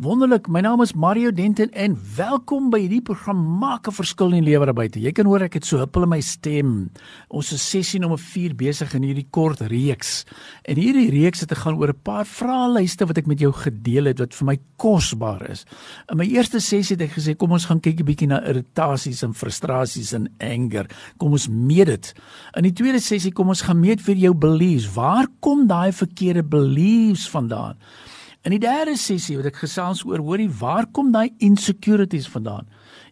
Wonderlik, my naam is Mario Denton en welkom by hierdie program Maak 'n verskil in die lewe daarbuiten. Jy kan hoor ek het so huppel in my stem. Ons is sessie nommer 4 besig in hierdie kort reeks. En hierdie reeks het te gaan oor 'n paar vraelyste wat ek met jou gedeel het wat vir my kosbaar is. In my eerste sessie het ek gesê kom ons gaan kyk 'n bietjie na irritasies en frustrasies en anger. Kom ons meet dit. In die tweede sessie kom ons gaan meet vir jou beliefs. Waar kom daai verkeerde beliefs vandaan? In die derde sessie wat ek gesels oor, hoorie, waar kom daai insecurities vandaan?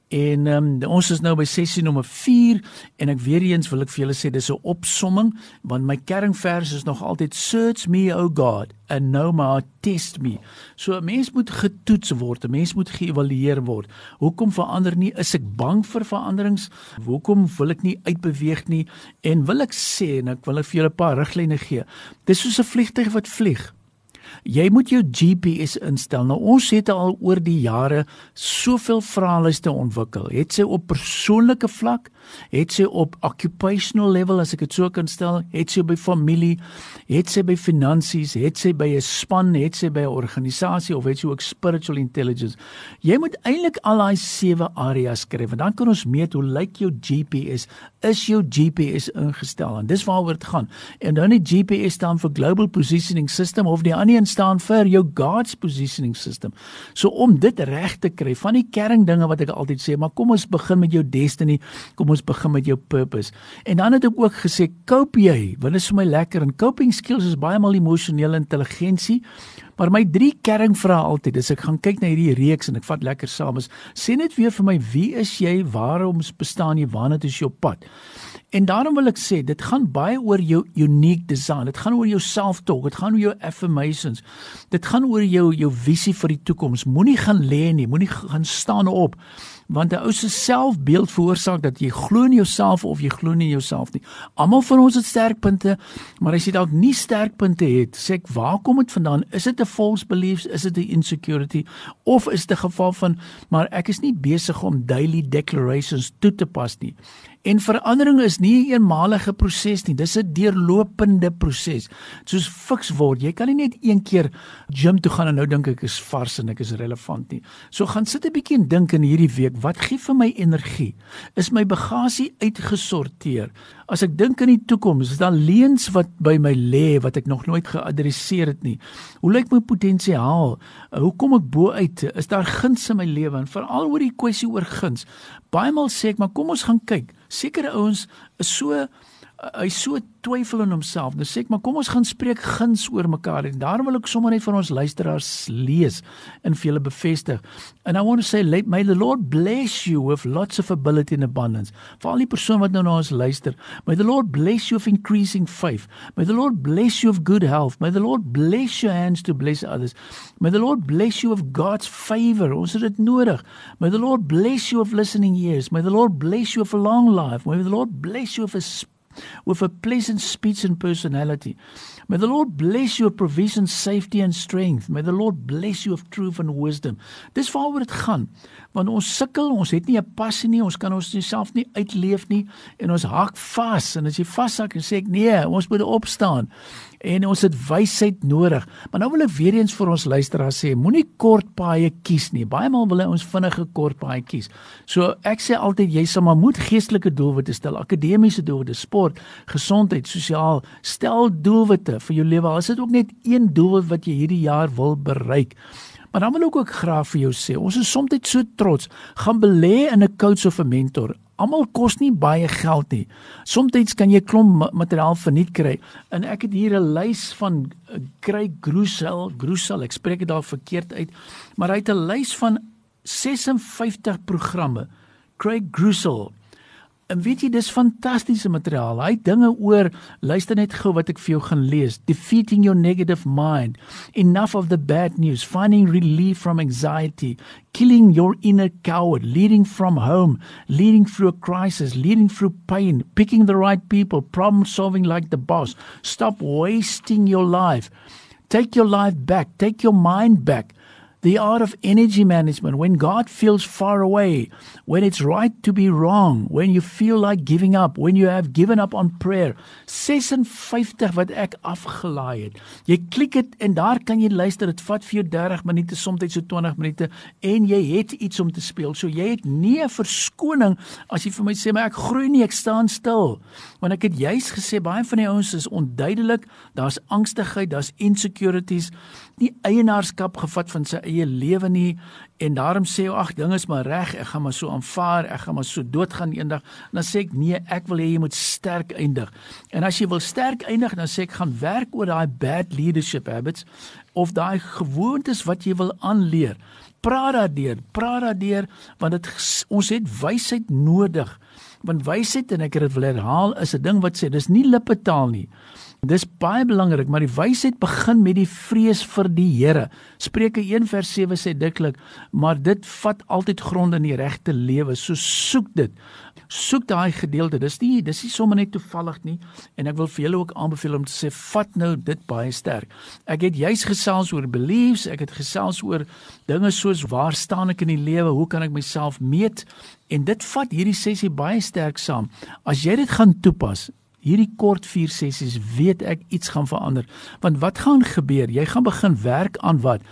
En um, ons is nou by sessie nommer 4 en ek weer eens wil ek vir julle sê dis 'n opsomming want my kernvers is nog altyd search me o God and know my test me. So 'n mens moet getoets word, 'n mens moet geëvalueer word. Hoekom verander nie? Is ek bang vir veranderings? Hoekom wil ek nie uitbeweeg nie? En wil ek sê en ek wil vir julle 'n paar riglyne gee. Dis soos 'n vliegtuig wat vlieg. Jy moet jou GPS instel. Nou ons het al oor die jare soveel vraelyste ontwikkel. Het sy op persoonlike vlak, het sy op occupational level as ek dit so kan stel, het sy by familie, het sy by finansies, het sy by 'n span, het sy by 'n organisasie of het sy ook spiritual intelligence. Jy moet eintlik al daai sewe areas skryf en dan kan ons meet hoe lyk jou GPS? Is jou GPS ingestel? En dis waaroor dit gaan. En dan die GPS staan vir Global Positioning System of die ander een staan vir jou God's Positioning System. So om dit reg te kry van die kerndinge wat ek altyd sê, maar kom ons begin met jou destiny. Kom ons begin met jou purpose. En dan het ek ook gesê, cope jy? Want dit is vir my lekker en coping skills is baie maal emosionele intelligensie. Maar my drie kernvrae altyd, as ek gaan kyk na hierdie reeks en ek vat lekker saam is, sê net weer vir my, wie is jy? Waarom bestaan jy? Waarna is jou pad? En daarom wil ek sê, dit gaan baie oor jou unique design. Dit gaan oor jou self-talk, dit gaan oor jou affirmations. Dit gaan oor jou jou visie vir die toekoms. Moenie gaan lê nie, moenie gaan staan op want 'n ou se selfbeeld veroorsaak dat jy glo in jouself of jy glo nie in jouself nie. Almal van ons het sterkpunte, maar as jy dalk nie sterkpunte het, sê ek, waar kom dit vandaan? Is dit 'n false beliefs? Is dit 'n insecurity of is dit 'n geval van maar ek is nie besig om daily declarations toe te pas nie. En verandering is nie 'n eenmalige proses nie, dis 'n deurlopende proses. Soos fiks word, jy kan nie net een keer gym toe gaan en nou dink ek is vars en ek is relevant nie. So gaan sit 'n bietjie en dink in hierdie week, wat gee vir my energie? Is my bagasie uitgesorteer? As ek dink aan die toekoms, is daar leuns wat by my lê wat ek nog nooit geadresseer het nie. Hoe lyk my potensiaal? Hoe kom ek bo uit? Is daar guns in my lewe? En veral oor die kwessie oor guns. Baie maal sê ek, maar kom ons gaan kyk sekere ouens is so hy so twyfel in homself. Nou sê ek, maar kom ons gaan spreek guns oor mekaar en daarom wil ek sommer net vir ons luisteraars lees en vir hulle bevestig. And I want to say may the Lord bless you with lots of ability and abundance. Vir al die persone wat nou na ons luister, may the Lord bless you with increasing faith. May the Lord bless you with good health. May the Lord bless your hands to bless others. May the Lord bless you with God's favor. Ons het dit nodig. May the Lord bless you with listening ears. May the Lord bless you with a long life. May the Lord bless you with a with a pleasant speech and personality. May the Lord bless you with provision, safety and strength. May the Lord bless you with truth and wisdom. Dis waaroor dit gaan. Want ons sukkel, ons het nie 'n passie nie, ons kan ons self nie uitleef nie en ons hak vas en as jy vashak en sê ek nee, ons moet opstaan en ons het wysheid nodig. Maar nou wil ek weer eens vir ons luisteraars sê, moenie kort paaie kies nie. Baie maal wil ons vinnige kort paaie kies. So ek sê altyd jy sal maar moet geestelike doelwitte stel, akademiese doelwitte, sport, gesondheid, sosiaal, stel doelwitte vir jou lewe. Al is dit ook net een doelwit wat jy hierdie jaar wil bereik. Maar dan wil ek ook graag vir jou sê, ons is soms so trots, gaan belê in 'n coach of 'n mentor. Almal kos nie baie geld nie. Soms kan jy klomp materiaal verniet kry. En ek het hier 'n lys van Craig eh, Grusel, Grusel, ek spreek dit daar verkeerd uit, maar hy het 'n lys van 56 programme. Craig Grusel En weet jy dis fantastiese materiaal. Hy dinge oor luister net gou wat ek vir jou gaan lees. Defeating your negative mind. Enough of the bad news. Finding relief from anxiety. Killing your inner coward. Leading from home. Leading through a crisis. Leading through pain. Picking the right people. Problem solving like the boss. Stop wasting your life. Take your life back. Take your mind back. The art of energy management, when God feels far away, when it's right to be wrong, when you feel like giving up, when you have given up on prayer. 56 wat ek afgelaai het. Jy klik dit en daar kan jy luister. Dit vat vir jou 30 minute, soms so 20 minute en jy het iets om te speel. So jy het nie 'n verskoning as jy vir my sê maar ek groei nie, ek staan stil. Want ek het juis gesê baie van die ouens is onduidelik, daar's angstigheid, daar's insecurities, nie eienaarskap gevat van sy eie lewe nie. En daarom sê hy ag ding is maar reg ek gaan maar so aanvaar ek gaan maar so doodgaan eendag. Dan sê ek nee ek wil hê jy moet sterk eindig. En as jy wil sterk eindig dan sê ek gaan werk oor daai bad leadership habits of daai gewoontes wat jy wil aanleer. Praat daardeur praat daardeur want dit ons het wysheid nodig. Want wysheid en ek het dit wil herhaal is 'n ding wat sê dis nie lippetaal nie Dis baie belangrik, maar die wysheid begin met die vrees vir die Here. Spreuke 1:7 sê diklik, maar dit vat altyd grond in die regte lewe. So soek dit. Soek daai gedeelte. Dis nie dis nie sommer net toevallig nie en ek wil vir julle ook aanbeveel om te sê vat nou dit baie sterk. Ek het juis gesels oor beliefs, ek het gesels oor dinge soos waar staan ek in die lewe? Hoe kan ek myself meet? En dit vat hierdie sessie baie sterk saam. As jy dit gaan toepas, hierdie kort 4 sessies weet ek iets gaan verander. Want wat gaan gebeur? Jy gaan begin werk aan wat?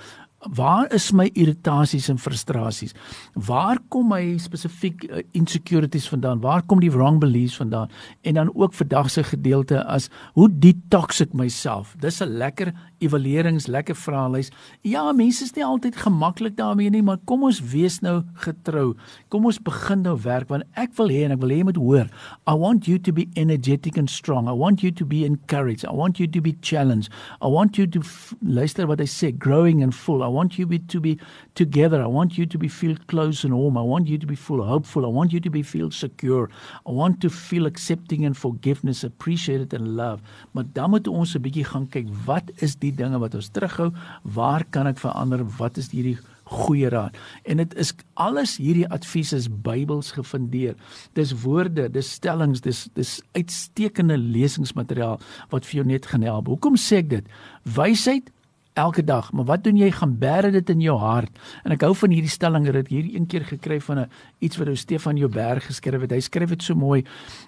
Waar is my irritasies en frustrasies? Waar kom my spesifiek uh, insecurities vandaan? Waar kom die wrong beliefs vandaan? En dan ook vandag se gedeelte as hoe detox ek myself? Dis 'n lekker evaluerings, lekker vraelys. Ja, mense is nie altyd gemaklik daarmee nie, maar kom ons wees nou getrou. Kom ons begin nou werk want ek wil hê en ek wil hê jy moet hoor. I want you to be energetic and strong. I want you to be encouraged. I want you to be challenged. I want you to luister wat hy sê, growing and full. I want you be, to be together. I want you to be feel close and warm. I want you to be full hopeful. I want you to be feel secure. I want to feel accepting and forgiveness, appreciated and love. Maar dan moet ons 'n bietjie gaan kyk wat is die dinge wat ons terughou, waar kan ek verander? Wat is hierdie goeie raad? En dit is alles hierdie advies is Bybels gefundeer. Dis woorde, dis stellings, dis dis uitstekende lesingsmateriaal wat vir jou net gaan help. Hoekom sê ek dit? Wysheid elke dag. Maar wat doen jy? Gaan bære dit in jou hart. En ek hou van hierdie stelling dat hier een keer gekry van 'n iets wat ou Stefan Jouberg geskryf het. Hy skryf dit so mooi.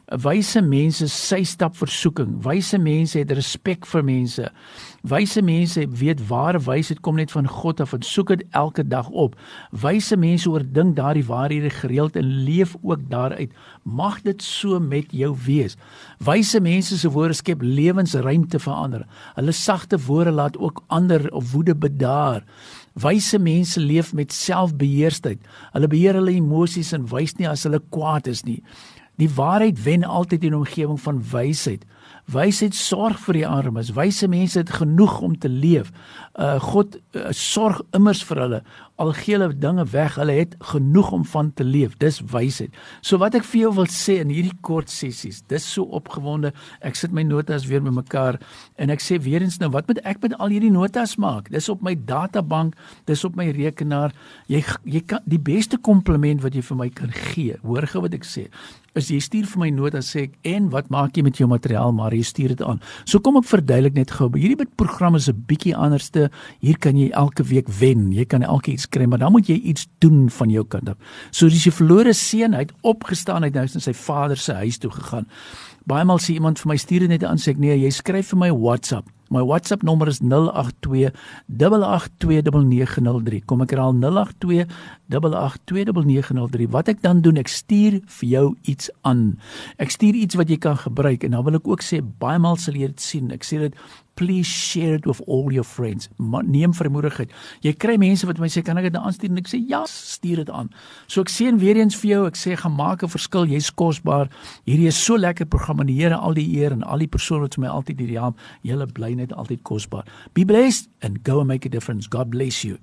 Wyse mense sy stap versoeking. Wyse mense het respek vir mense. Wyse mense weet ware wysheid kom net van God af en soek dit elke dag op. Wyse mense oordink daardie waarhede gereeld en leef ook daaruit. Mag dit so met jou wees. Wyse mense se woorde skep lewensruimte vir ander. Hulle sagte woorde laat ook ander of woede bedaar. Wyse mense leef met selfbeheersheid. Hulle beheer hulle emosies en wys nie as hulle kwaad is nie. Die waarheid wen altyd in 'n omgewing van wysheid. Wysheid sorg vir die armes. Wyse mense het genoeg om te leef. Uh God uh, sorg immers vir hulle al gee hulle dinge weg, hulle het genoeg om van te leef. Dis wysheid. So wat ek vir jou wil sê in hierdie kort sessies, dis so opgewonde. Ek sit my notas weer bymekaar en ek sê weer eens nou, wat moet ek met al hierdie notas maak? Dis op my databank, dis op my rekenaar. Jy jy kan die beste kompliment wat jy vir my kan gee. Hoor gou wat ek sê. As jy stuur vir my notas sê ek en wat maak jy met jou materiaal maar jy stuur dit aan. So kom ek verduidelik net gou. Hierdie program is 'n bietjie anderste. Hier kan jy elke week wen. Jy kan elke iets kry, maar dan moet jy iets doen van jou kant af. So dis jy verlore seun, hy het opgestaan uit nou in sy vader se huis toe gegaan. Baie maal sê iemand vir my stuur net aan sê ek nee, jy skryf vir my WhatsApp. My WhatsApp nommer is 082 8829903. Kom ek herhaal 082 8829903. Wat ek dan doen, ek stuur vir jou iets aan. Ek stuur iets wat jy kan gebruik en dan wil ek ook sê baie maal sal jy dit sien. Ek sê dit please share it with all your friends. Ma, neem vermoedigheid. Jy kry mense wat my sê kan ek dit aanstuur en ek sê ja, stuur dit aan. So ek sien weer eens vir jou, ek sê gaan maak 'n verskil. Jy's kosbaar. Hierdie is so lekker program en die Here al die eer en al die persone wat vir my altyd hierdie help. Julle bly net altyd kosbaar. Be blessed and go and make a difference. God bless you.